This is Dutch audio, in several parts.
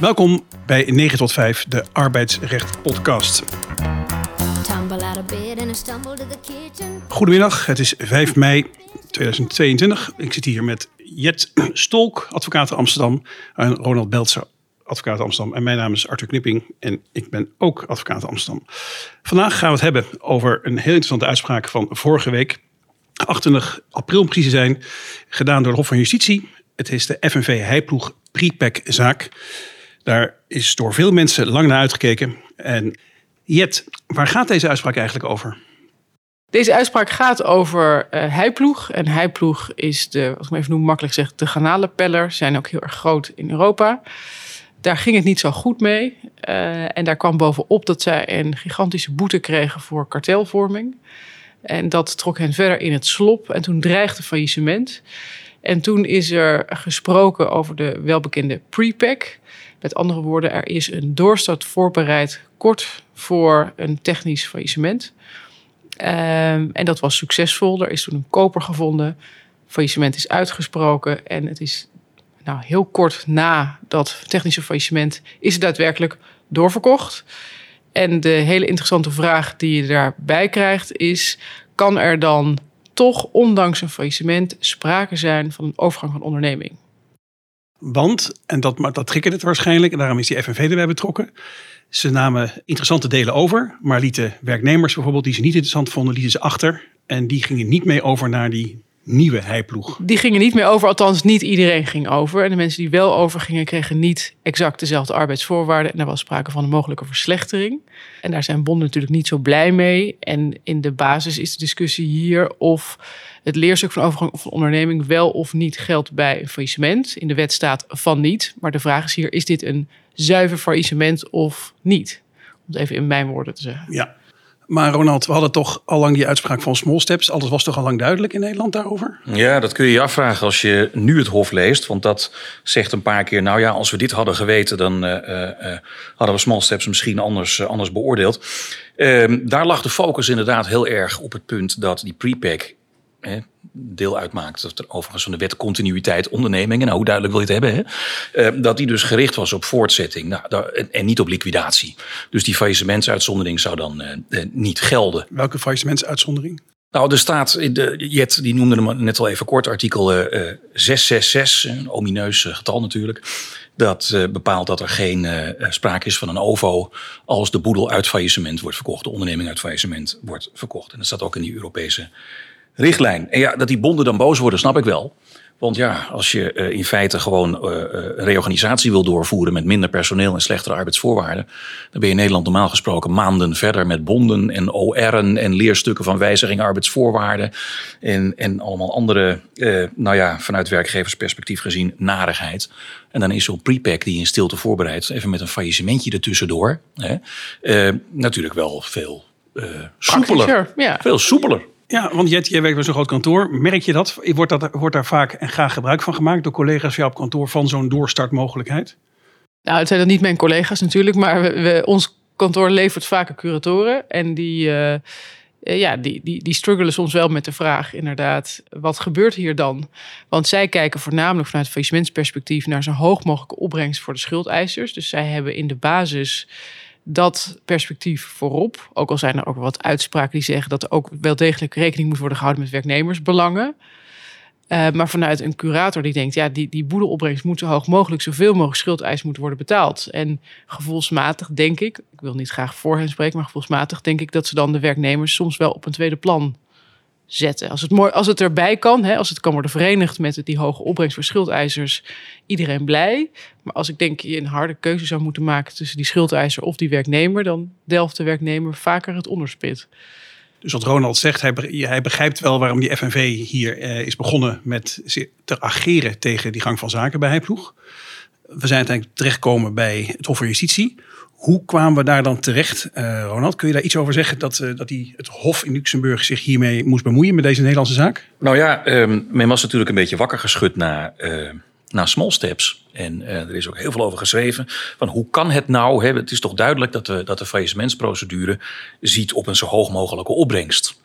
Welkom bij 9 tot 5, de Arbeidsrecht Podcast. Goedemiddag, het is 5 mei 2022. Ik zit hier met Jet Stolk, advocaat Amsterdam, en Ronald Beltzer, advocaat Amsterdam. En mijn naam is Arthur Knipping en ik ben ook advocaat Amsterdam. Vandaag gaan we het hebben over een heel interessante uitspraak van vorige week. 28 april precies te zijn, gedaan door de Hof van Justitie. Het is de FNV Heiploeg Prepack zaak. Daar is door veel mensen lang naar uitgekeken. En Jet, waar gaat deze uitspraak eigenlijk over? Deze uitspraak gaat over uh, heiploeg. En heiploeg is de, als ik even noem, makkelijk zeg, de garnalenpeller. Zijn ook heel erg groot in Europa. Daar ging het niet zo goed mee. Uh, en daar kwam bovenop dat zij een gigantische boete kregen voor kartelvorming. En dat trok hen verder in het slop. En toen dreigde faillissement. En toen is er gesproken over de welbekende prepack. Met andere woorden, er is een doorstart voorbereid kort voor een technisch faillissement. Um, en dat was succesvol. Er is toen een koper gevonden. Faillissement is uitgesproken. En het is nou, heel kort na dat technische faillissement is het daadwerkelijk doorverkocht. En de hele interessante vraag die je daarbij krijgt is: kan er dan toch, ondanks een faillissement, sprake zijn van een overgang van onderneming? Want, en dat, dat triggerde het waarschijnlijk, en daarom is die FNV erbij betrokken. Ze namen interessante delen over, maar lieten werknemers bijvoorbeeld die ze niet interessant vonden, lieten ze achter. En die gingen niet mee over naar die nieuwe heiploeg. Die gingen niet meer over, althans niet iedereen ging over. En de mensen die wel overgingen kregen niet exact dezelfde arbeidsvoorwaarden. En er was sprake van een mogelijke verslechtering. En daar zijn bonden natuurlijk niet zo blij mee. En in de basis is de discussie hier of het leerstuk van overgang of onderneming wel of niet geldt bij een faillissement. In de wet staat van niet. Maar de vraag is hier, is dit een zuiver faillissement of niet? Om het even in mijn woorden te zeggen. Ja, maar Ronald, we hadden toch al lang die uitspraak van Small Steps. Alles was toch al lang duidelijk in Nederland daarover? Ja, dat kun je je afvragen als je nu het Hof leest. Want dat zegt een paar keer, nou ja, als we dit hadden geweten... dan uh, uh, hadden we Small Steps misschien anders, anders beoordeeld. Ehm, daar lag de focus inderdaad heel erg op het punt dat die prepack deel uitmaakt, dat er overigens van de wet continuïteit ondernemingen, nou hoe duidelijk wil je het hebben, hè? Uh, dat die dus gericht was op voortzetting nou, en, en, niet op liquidatie. Dus die faillissementsuitzondering zou dan uh, niet gelden. Welke faillissementsuitzondering? Nou, er staat, de, Jet die noemde hem net al even kort, artikel 666, een omineus getal natuurlijk. Dat bepaalt dat er geen sprake is van een OVO als de boedel uit faillissement wordt verkocht, de onderneming uit faillissement wordt verkocht. En dat staat ook in die Europese richtlijn. En ja, dat die bonden dan boos worden, snap ik wel. Want ja, als je uh, in feite gewoon uh, reorganisatie wil doorvoeren met minder personeel en slechtere arbeidsvoorwaarden, dan ben je in Nederland normaal gesproken maanden verder met bonden en OR'en en leerstukken van wijziging arbeidsvoorwaarden en, en allemaal andere, uh, nou ja, vanuit werkgeversperspectief gezien, narigheid. En dan is zo'n prepack die je in stilte voorbereidt, even met een faillissementje ertussendoor, hè, natuurlijk wel veel soepeler. Ja. Veel soepeler. Ja, want Jet, jij werkt bij zo'n groot kantoor. Merk je dat? Wordt, dat? wordt daar vaak en graag gebruik van gemaakt door collega's jou op kantoor van zo'n doorstartmogelijkheid? Nou, het zijn dan niet mijn collega's natuurlijk, maar we, ons kantoor levert vaker curatoren. En die, uh, ja, die, die, die struggelen soms wel met de vraag, inderdaad, wat gebeurt hier dan? Want zij kijken voornamelijk vanuit faillissementsperspectief naar zo hoog mogelijke opbrengst voor de schuldeisers. Dus zij hebben in de basis dat perspectief voorop. Ook al zijn er ook wat uitspraken die zeggen dat er ook wel degelijk rekening moet worden gehouden met werknemersbelangen. Uh, maar vanuit een curator die denkt, ja, die, die boedelopbrengst moet zo hoog mogelijk, zoveel mogelijk schuldeisen moeten worden betaald. En gevoelsmatig denk ik, ik wil niet graag voor hen spreken, maar gevoelsmatig denk ik dat ze dan de werknemers soms wel op een tweede plan zetten. Als het, mooi, als het erbij kan, hè, als het kan worden verenigd met die hoge opbrengst voor schuldeisers, iedereen blij. Maar als ik denk je een harde keuze zou moeten maken tussen die schuldeiser of die werknemer, dan delft de werknemer vaker het onderspit. Dus wat Ronald zegt, hij, begrijpt wel waarom die FNV hier eh, is begonnen met te ageren tegen die gang van zaken bij Heiploeg. We zijn uiteindelijk terechtgekomen bij het Hof van Justitie. Hoe kwamen we daar dan terecht, uh, Ronald? Kun je daar iets over zeggen dat, uh, dat die, het Hof in Luxemburg zich hiermee moest bemoeien met deze Nederlandse zaak? Nou ja, um, men was natuurlijk een beetje wakker geschud na, uh, na small steps. En er is ook heel veel over geschreven. Van hoe kan het nou? Hè? Het is toch duidelijk dat de, dat de faillissementsprocedure ziet op een zo hoog mogelijke opbrengst.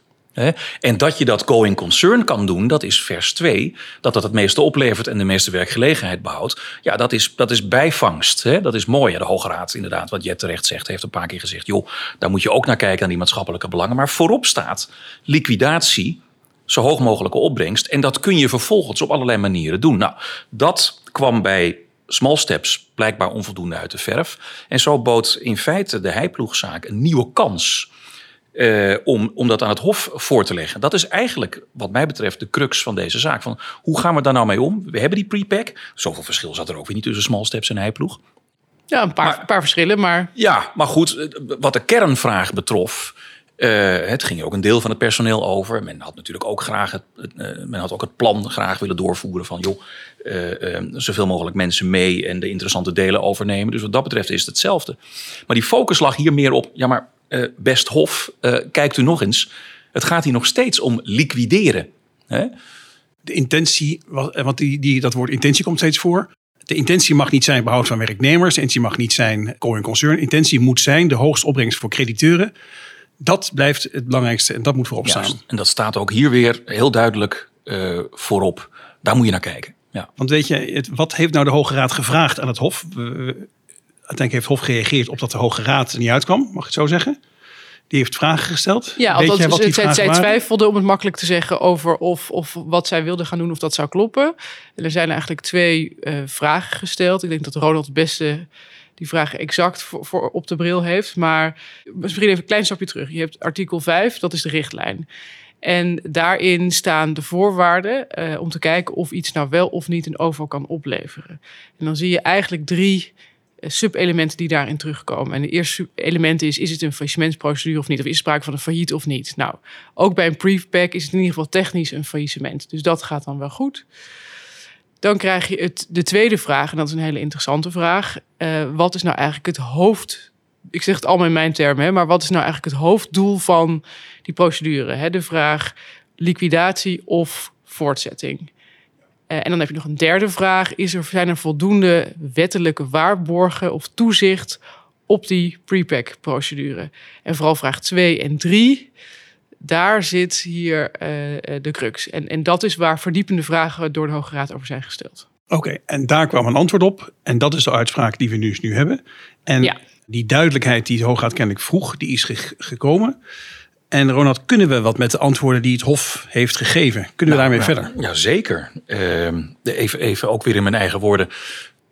En dat je dat going concern kan doen, dat is vers 2. Dat dat het meeste oplevert en de meeste werkgelegenheid behoudt. Ja, dat is, dat is bijvangst. Hè? Dat is mooi. De Hoge Raad, inderdaad, wat Jet terecht zegt, heeft een paar keer gezegd... joh, daar moet je ook naar kijken aan die maatschappelijke belangen. Maar voorop staat liquidatie, zo hoog mogelijke opbrengst. En dat kun je vervolgens op allerlei manieren doen. Nou, dat kwam bij small steps blijkbaar onvoldoende uit de verf. En zo bood in feite de heiploegzaak een nieuwe kans... Uh, om, om dat aan het Hof voor te leggen. Dat is eigenlijk, wat mij betreft, de crux van deze zaak. Van, hoe gaan we daar nou mee om? We hebben die prepack. Zoveel verschil zat er ook weer niet tussen small steps en heiploeg. Ja, een paar, paar verschillen, maar... Ja, maar goed, eh, wat de kernvraag betrof... Uh, het ging ook een deel van het personeel over. Men had natuurlijk ook graag het, uh, men had ook het plan graag willen doorvoeren van joh, uh, zoveel mogelijk mensen mee en de interessante delen overnemen. Dus wat dat betreft is het hetzelfde. Maar die focus lag hier meer op, ja maar best Hof, kijkt u nog eens. Het gaat hier nog steeds om liquideren. Hè? De intentie, want die, die, dat woord intentie komt steeds voor. De intentie mag niet zijn behoud van werknemers. De intentie mag niet zijn going concern. Intentie moet zijn de hoogste opbrengst voor crediteuren. Dat blijft het belangrijkste en dat moet voorop Juist. staan. En dat staat ook hier weer heel duidelijk uh, voorop. Daar moet je naar kijken. Ja. Want weet je, het, wat heeft nou de Hoge Raad gevraagd aan het Hof? Uiteindelijk heeft Hof gereageerd op dat de Hoge Raad er niet uitkwam, mag ik het zo zeggen? Die heeft vragen gesteld. Ja, Weet althans, wat die zij, twijfelde om het makkelijk te zeggen over of, of wat zij wilde gaan doen, of dat zou kloppen. En er zijn eigenlijk twee uh, vragen gesteld. Ik denk dat Ronald het beste die vraag exact voor, voor op de bril heeft. Maar misschien even een klein stapje terug. Je hebt artikel 5, dat is de richtlijn. En daarin staan de voorwaarden uh, om te kijken of iets nou wel of niet een OVO kan opleveren. En dan zie je eigenlijk drie subelementen die daarin terugkomen. En de eerste element is, is het een faillissementsprocedure of niet? Of is er sprake van een failliet of niet? Nou, ook bij een prepack is het in ieder geval technisch een faillissement. Dus dat gaat dan wel goed. Dan krijg je het, de tweede vraag, en dat is een hele interessante vraag. Uh, wat is nou eigenlijk het hoofd... Ik zeg het allemaal in mijn termen, maar wat is nou eigenlijk het hoofddoel van die procedure? Hè? De vraag liquidatie of voortzetting. Uh, en dan heb je nog een derde vraag. Is er, zijn er voldoende wettelijke waarborgen of toezicht op die prepack-procedure? En vooral vraag 2 en 3 daar zit hier uh, de crux. En, en dat is waar verdiepende vragen door de Hoge Raad over zijn gesteld. Oké, okay, en daar kwam een antwoord op. En dat is de uitspraak die we nu, nu hebben. En ja. die duidelijkheid die de Hoge Raad kennelijk vroeg, die is ge gekomen. En Ronald, kunnen we wat met de antwoorden die het Hof heeft gegeven? Kunnen nou, we daarmee nou, verder? Ja, zeker. Uh, even, even ook weer in mijn eigen woorden.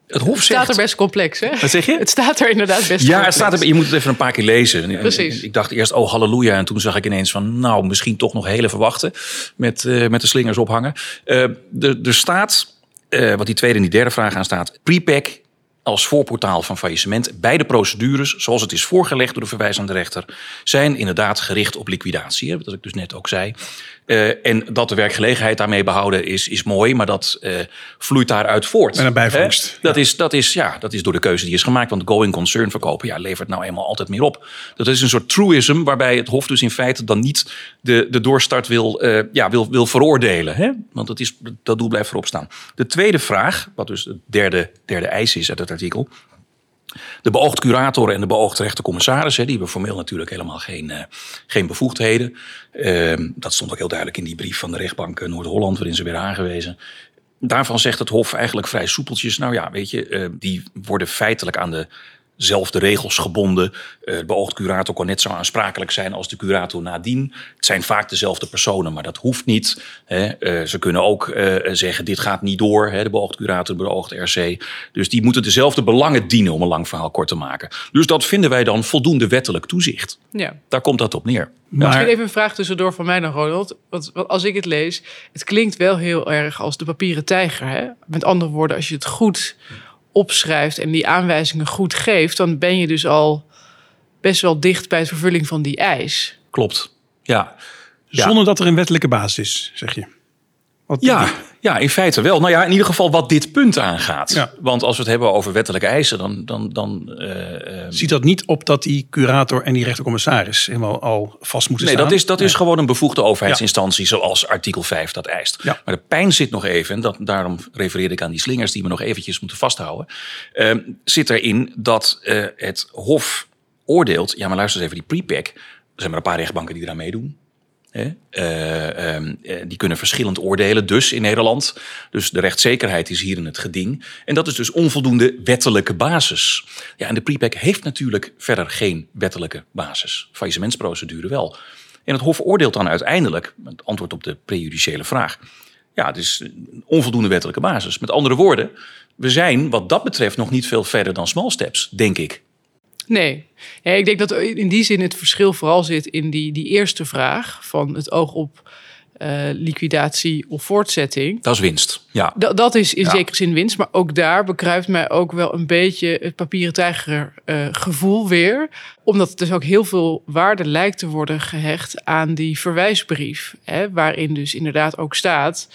Het Hof het staat er best complex, hè? Wat zeg je? Het staat er inderdaad best ja, complex. Ja, het staat er, je moet het even een paar keer lezen. Precies. Ik dacht eerst, oh halleluja. En toen zag ik ineens van, nou, misschien toch nog heel even wachten. Met, uh, met de slingers ophangen. Uh, er, er staat, uh, wat die tweede en die derde vraag aan staat. Prepack als voorportaal van faillissement. Beide procedures, zoals het is voorgelegd door de verwijzende rechter, zijn inderdaad gericht op liquidatie. Wat ik dus net ook zei. Uh, en dat de werkgelegenheid daarmee behouden is, is mooi, maar dat uh, vloeit daaruit voort. En een bijvangst. Hè? Dat, ja. is, dat, is, ja, dat is door de keuze die is gemaakt. Want going concern verkopen ja, levert nou eenmaal altijd meer op. Dat is een soort truism waarbij het Hof dus in feite dan niet de, de doorstart wil, uh, ja, wil, wil veroordelen. Hè? Want dat, is, dat doel blijft voorop staan. De tweede vraag, wat dus de derde, derde eis is uit het artikel. De beoogd curator en de beoogd rechtercommissaris, die hebben formeel natuurlijk helemaal geen, uh, geen bevoegdheden. Uh, dat stond ook heel duidelijk in die brief van de rechtbank Noord-Holland, waarin ze werden aangewezen. Daarvan zegt het Hof eigenlijk vrij soepeltjes. Nou ja, weet je, uh, die worden feitelijk aan de zelfde regels gebonden. Uh, de beoogd curator kan net zo aansprakelijk zijn als de curator nadien. Het zijn vaak dezelfde personen, maar dat hoeft niet. Hè. Uh, ze kunnen ook uh, zeggen, dit gaat niet door. Hè, de beoogd curator, de beoogd RC. Dus die moeten dezelfde belangen dienen, om een lang verhaal kort te maken. Dus dat vinden wij dan voldoende wettelijk toezicht. Ja. Daar komt dat op neer. Maar... Misschien even een vraag tussendoor van mij dan, Ronald. Want, want als ik het lees, het klinkt wel heel erg als de papieren tijger. Hè? Met andere woorden, als je het goed opschrijft en die aanwijzingen goed geeft, dan ben je dus al best wel dicht bij de vervulling van die eis. Klopt. Ja. Zonder ja. dat er een wettelijke basis is, zeg je. Wat ja, ja, in feite wel. Nou ja, in ieder geval wat dit punt aangaat. Ja. Want als we het hebben over wettelijke eisen, dan. dan, dan uh, Ziet dat niet op dat die curator en die rechtercommissaris helemaal al vast moeten nee, staan? Dat is, dat nee. is gewoon een bevoegde overheidsinstantie, ja. zoals artikel 5 dat eist. Ja. Maar de pijn zit nog even, en dat, daarom refereerde ik aan die slingers die we nog eventjes moeten vasthouden. Uh, zit erin dat uh, het Hof oordeelt. Ja, maar luister eens even, die prepack. Er zijn maar een paar rechtbanken die eraan meedoen. Hè? Uh, um, die kunnen verschillend oordelen, dus in Nederland. Dus de rechtszekerheid is hier in het geding. En dat is dus onvoldoende wettelijke basis. Ja, en de prepack heeft natuurlijk verder geen wettelijke basis. Faillissementsprocedure wel. En het Hof oordeelt dan uiteindelijk, het antwoord op de prejudiciële vraag. Ja, het is een onvoldoende wettelijke basis. Met andere woorden, we zijn wat dat betreft nog niet veel verder dan small steps, denk ik. Nee. Ja, ik denk dat in die zin het verschil vooral zit in die, die eerste vraag van het oog op uh, liquidatie of voortzetting. Dat is winst. Ja. Dat, dat is in zekere zin winst. Maar ook daar bekruipt mij ook wel een beetje het papieren tijger uh, gevoel weer. Omdat het dus ook heel veel waarde lijkt te worden gehecht aan die verwijsbrief. Hè, waarin dus inderdaad ook staat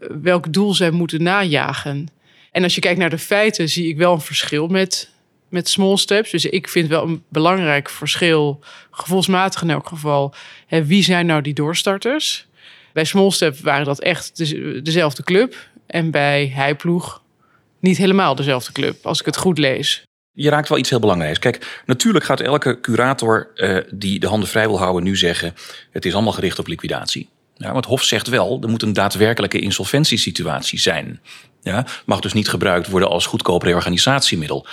uh, welk doel zij moeten najagen. En als je kijkt naar de feiten, zie ik wel een verschil met met small steps. Dus ik vind wel een belangrijk verschil, gevoelsmatig in elk geval. Hè, wie zijn nou die doorstarters? Bij small steps waren dat echt dezelfde club. En bij Heiploeg niet helemaal dezelfde club, als ik het goed lees. Je raakt wel iets heel belangrijks. Kijk, natuurlijk gaat elke curator uh, die de handen vrij wil houden nu zeggen... het is allemaal gericht op liquidatie. Ja, want Hof zegt wel, er moet een daadwerkelijke insolventiesituatie zijn. Ja, mag dus niet gebruikt worden als goedkoop reorganisatiemiddel.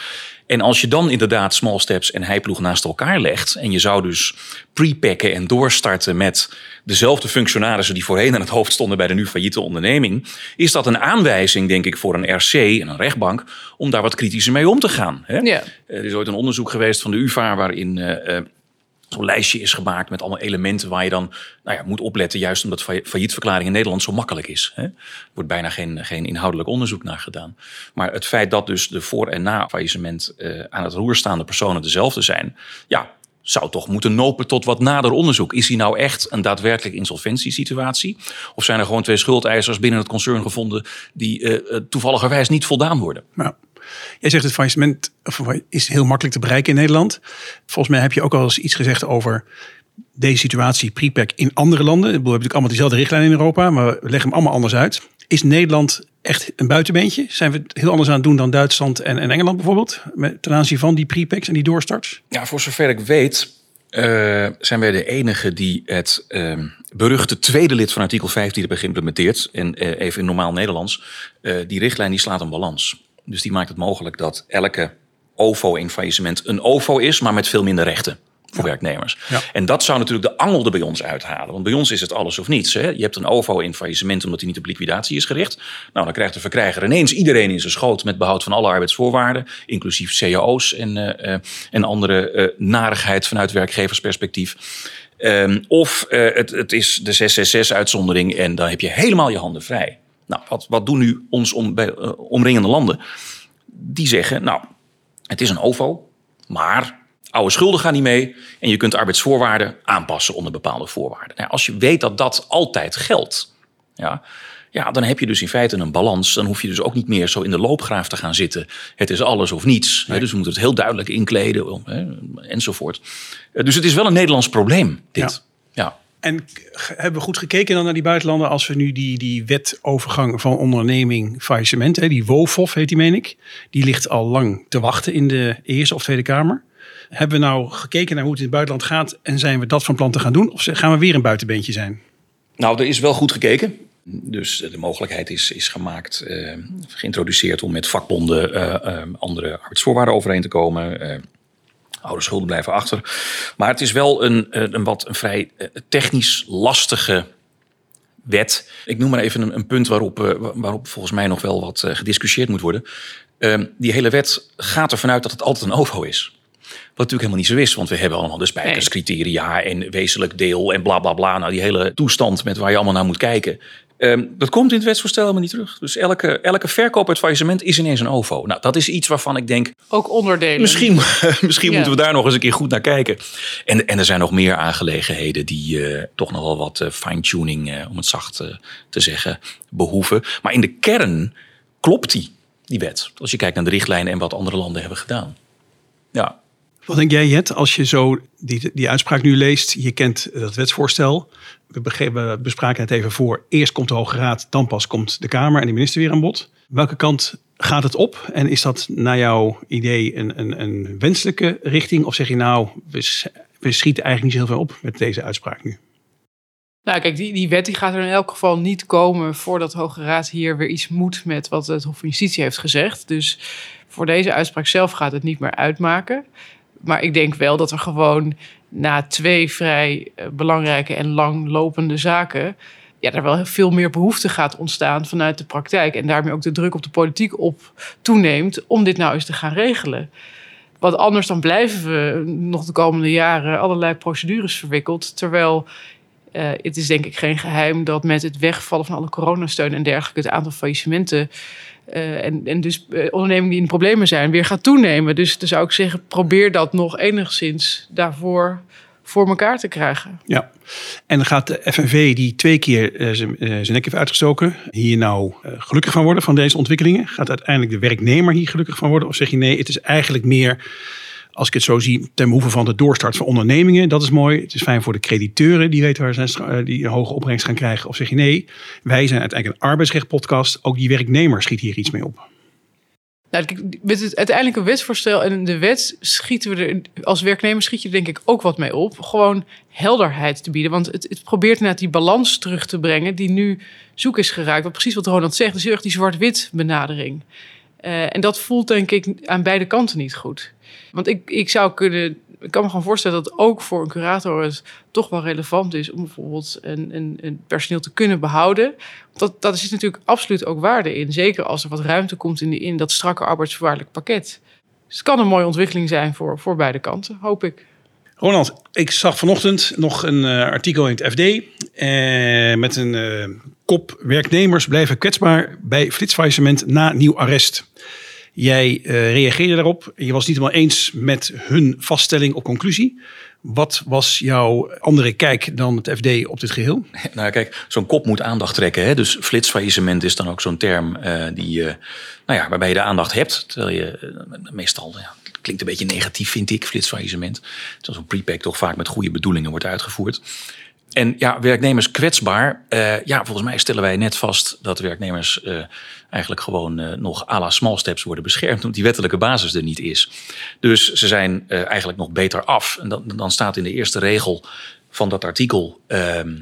En als je dan inderdaad small steps en heiploeg naast elkaar legt. en je zou dus prepacken en doorstarten met dezelfde functionarissen die voorheen aan het hoofd stonden bij de nu failliete onderneming. is dat een aanwijzing, denk ik, voor een RC en een rechtbank. om daar wat kritischer mee om te gaan. Hè? Ja. Er is ooit een onderzoek geweest van de UVA waarin. Uh, zo'n lijstje is gemaakt met allemaal elementen waar je dan nou ja, moet opletten, juist omdat faillietverklaring in Nederland zo makkelijk is. Hè. Er wordt bijna geen, geen inhoudelijk onderzoek naar gedaan. Maar het feit dat dus de voor- en na faillissement uh, aan het roer staande personen dezelfde zijn, ja, zou toch moeten nopen tot wat nader onderzoek. Is hier nou echt een daadwerkelijk insolventiesituatie? Of zijn er gewoon twee schuldeisers binnen het concern gevonden die uh, toevalligerwijs niet voldaan worden? Nou. Jij zegt het faillissement is heel makkelijk te bereiken in Nederland. Volgens mij heb je ook al eens iets gezegd over deze situatie, prepack in andere landen. We hebben natuurlijk allemaal diezelfde richtlijn in Europa, maar we leggen hem allemaal anders uit. Is Nederland echt een buitenbeentje? Zijn we het heel anders aan het doen dan Duitsland en, en Engeland bijvoorbeeld? Met, ten aanzien van die prepacks en die doorstarts? Ja, voor zover ik weet uh, zijn wij de enige die het uh, beruchte tweede lid van artikel 15 hebben geïmplementeerd. En uh, even in normaal Nederlands. die richtlijn die slaat een balans. Dus die maakt het mogelijk dat elke OVO in faillissement een OVO is, maar met veel minder rechten voor werknemers. Ja. En dat zou natuurlijk de angel er bij ons uithalen. Want bij ons is het alles of niets. Hè? Je hebt een OVO in faillissement omdat hij niet op liquidatie is gericht. Nou, dan krijgt de verkrijger ineens iedereen in zijn schoot met behoud van alle arbeidsvoorwaarden, inclusief cao's en, uh, en andere uh, narigheid vanuit werkgeversperspectief. Um, of het, het is de 666-uitzondering en dan heb je helemaal je handen vrij. Nou, wat, wat doen nu ons om, bij, uh, omringende landen? Die zeggen, nou, het is een OVO, maar oude schulden gaan niet mee en je kunt arbeidsvoorwaarden aanpassen onder bepaalde voorwaarden. Nou, als je weet dat dat altijd geldt, ja, ja, dan heb je dus in feite een balans. Dan hoef je dus ook niet meer zo in de loopgraaf te gaan zitten. Het is alles of niets. Hè, dus we moeten het heel duidelijk inkleden hè, enzovoort. Uh, dus het is wel een Nederlands probleem, dit. Ja. En hebben we goed gekeken dan naar die buitenlanden als we nu die, die wetovergang van onderneming faillissement, hè, die WOFOF heet die meen ik, die ligt al lang te wachten in de Eerste of Tweede Kamer. Hebben we nou gekeken naar hoe het in het buitenland gaat en zijn we dat van plan te gaan doen? Of gaan we weer een buitenbeentje zijn? Nou, er is wel goed gekeken. Dus de mogelijkheid is, is gemaakt, uh, geïntroduceerd om met vakbonden uh, andere arbeidsvoorwaarden overeen te komen oude schulden blijven achter. Maar het is wel een, een wat een vrij technisch lastige wet. Ik noem maar even een, een punt waarop, waarop volgens mij nog wel wat gediscussieerd moet worden. Uh, die hele wet gaat ervan uit dat het altijd een OVO is. Wat natuurlijk helemaal niet zo is, want we hebben allemaal de spijkerscriteria en wezenlijk deel en bla bla bla. Nou, die hele toestand met waar je allemaal naar moet kijken. Um, dat komt in het wetsvoorstel helemaal niet terug. Dus elke, elke verkoop uit faillissement is ineens een OVO. Nou, dat is iets waarvan ik denk... Ook onderdelen. Misschien, misschien moeten we daar nog eens een keer goed naar kijken. En, en er zijn nog meer aangelegenheden die uh, toch nog wel wat uh, fine-tuning, uh, om het zacht te zeggen, behoeven. Maar in de kern klopt die, die wet. Als je kijkt naar de richtlijnen en wat andere landen hebben gedaan. Ja. Wat denk jij, Jet, als je zo die, die uitspraak nu leest? Je kent dat wetsvoorstel. We, we bespraken het even voor. Eerst komt de Hoge Raad, dan pas komt de Kamer en de minister weer aan bod. Welke kant gaat het op? En is dat naar jouw idee een, een, een wenselijke richting? Of zeg je nou, we, we schieten eigenlijk niet zo heel veel op met deze uitspraak nu? Nou, kijk, die, die wet die gaat er in elk geval niet komen voordat de Hoge Raad hier weer iets moet met wat het Hof van Justitie heeft gezegd. Dus voor deze uitspraak zelf gaat het niet meer uitmaken. Maar ik denk wel dat er gewoon na twee vrij eh, belangrijke en langlopende zaken. Ja, er wel veel meer behoefte gaat ontstaan vanuit de praktijk. En daarmee ook de druk op de politiek op toeneemt om dit nou eens te gaan regelen. Want anders dan blijven we nog de komende jaren allerlei procedures verwikkeld. Terwijl uh, het is denk ik geen geheim dat met het wegvallen van alle coronasteun en dergelijke het aantal faillissementen uh, en, en dus uh, ondernemingen die in problemen zijn weer gaat toenemen. Dus dan zou ik zeggen, probeer dat nog enigszins daarvoor voor elkaar te krijgen. Ja, en dan gaat de FNV die twee keer zijn nek heeft uitgestoken, hier nou gelukkig van worden van deze ontwikkelingen? Gaat uiteindelijk de werknemer hier gelukkig van worden? Of zeg je nee, het is eigenlijk meer als ik het zo zie, ten behoeve van de doorstart van ondernemingen, dat is mooi. Het is fijn voor de crediteuren die weten waar ze eh, die een hoge opbrengst gaan krijgen. Of zeg je nee, wij zijn uiteindelijk een arbeidsrechtpodcast. Ook die werknemer schiet hier iets mee op. Nou, met het uiteindelijke wetsvoorstel en de wet schieten we er als werknemer schiet je er denk ik ook wat mee op. Gewoon helderheid te bieden. Want het, het probeert net die balans terug te brengen die nu zoek is geraakt. Wat precies wat Ronald zegt, is heel erg die zwart-wit benadering. Uh, en dat voelt denk ik aan beide kanten niet goed. Want ik, ik zou kunnen. Ik kan me gewoon voorstellen dat ook voor een curator het toch wel relevant is om bijvoorbeeld een, een, personeel te kunnen behouden. Dat, dat is natuurlijk absoluut ook waarde in. Zeker als er wat ruimte komt in, in dat strakke arbeidsvoorwaardelijk pakket. Dus het kan een mooie ontwikkeling zijn voor, voor beide kanten, hoop ik. Ronald, ik zag vanochtend nog een uh, artikel in het FD uh, met een kop werknemers blijven kwetsbaar bij flitsfaillissement na nieuw arrest. Jij uh, reageerde daarop. Je was niet helemaal eens met hun vaststelling of conclusie. Wat was jouw andere kijk dan het FD op dit geheel? Nou kijk, zo'n kop moet aandacht trekken. Hè? Dus flitsfaillissement is dan ook zo'n term uh, die, uh, nou ja, waarbij je de aandacht hebt. Terwijl je meestal, ja, klinkt een beetje negatief vind ik, flitsfaillissement. Terwijl zo'n prepack toch vaak met goede bedoelingen wordt uitgevoerd. En ja, werknemers kwetsbaar. Uh, ja, volgens mij stellen wij net vast dat werknemers uh, eigenlijk gewoon uh, nog à la small steps worden beschermd, omdat die wettelijke basis er niet is. Dus ze zijn eigenlijk nog beter af. En dan, dan staat in de eerste regel van dat artikel. Ehm,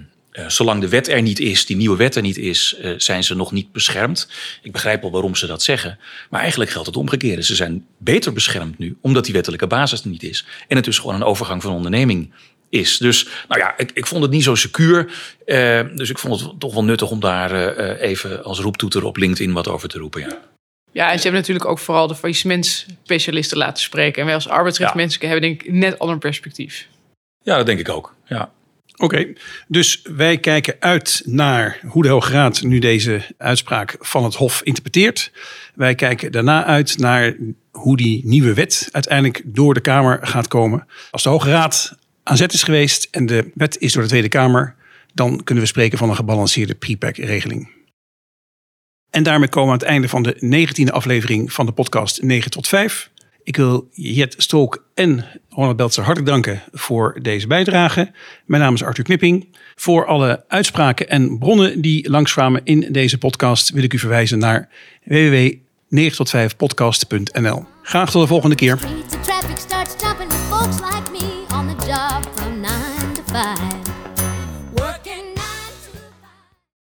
zolang de wet er niet is, die nieuwe wet er niet is, zijn ze nog niet beschermd. Ik begrijp wel waarom ze dat zeggen. Maar eigenlijk geldt het omgekeerde. Ze zijn beter beschermd nu, omdat die wettelijke basis er niet is. En het dus gewoon een overgang van onderneming is. Dus nou ja, ik, ik vond het niet zo secuur. Uh, dus ik vond het toch wel nuttig om daar uh, even als roeptoeter op LinkedIn wat over te roepen. Ja. Ja, en ze hebben natuurlijk ook vooral de faillissementspecialisten laten spreken. En wij als arbeidsrechtmensen ja. hebben denk ik net ander perspectief. Ja, dat denk ik ook. Ja. Oké, okay, dus wij kijken uit naar hoe de Hoge Raad nu deze uitspraak van het Hof interpreteert. Wij kijken daarna uit naar hoe die nieuwe wet uiteindelijk door de Kamer gaat komen. Als de Hoge Raad aan zet is geweest en de wet is door de Tweede Kamer, dan kunnen we spreken van een gebalanceerde prepack-regeling. En daarmee komen we aan het einde van de negentiende aflevering van de podcast 9 tot 5. Ik wil Jet Stolk en Ronald Beltzer hartelijk danken voor deze bijdrage. Mijn naam is Arthur Knipping. Voor alle uitspraken en bronnen die langskwamen in deze podcast wil ik u verwijzen naar www.9tot5podcast.nl. Graag tot de volgende keer.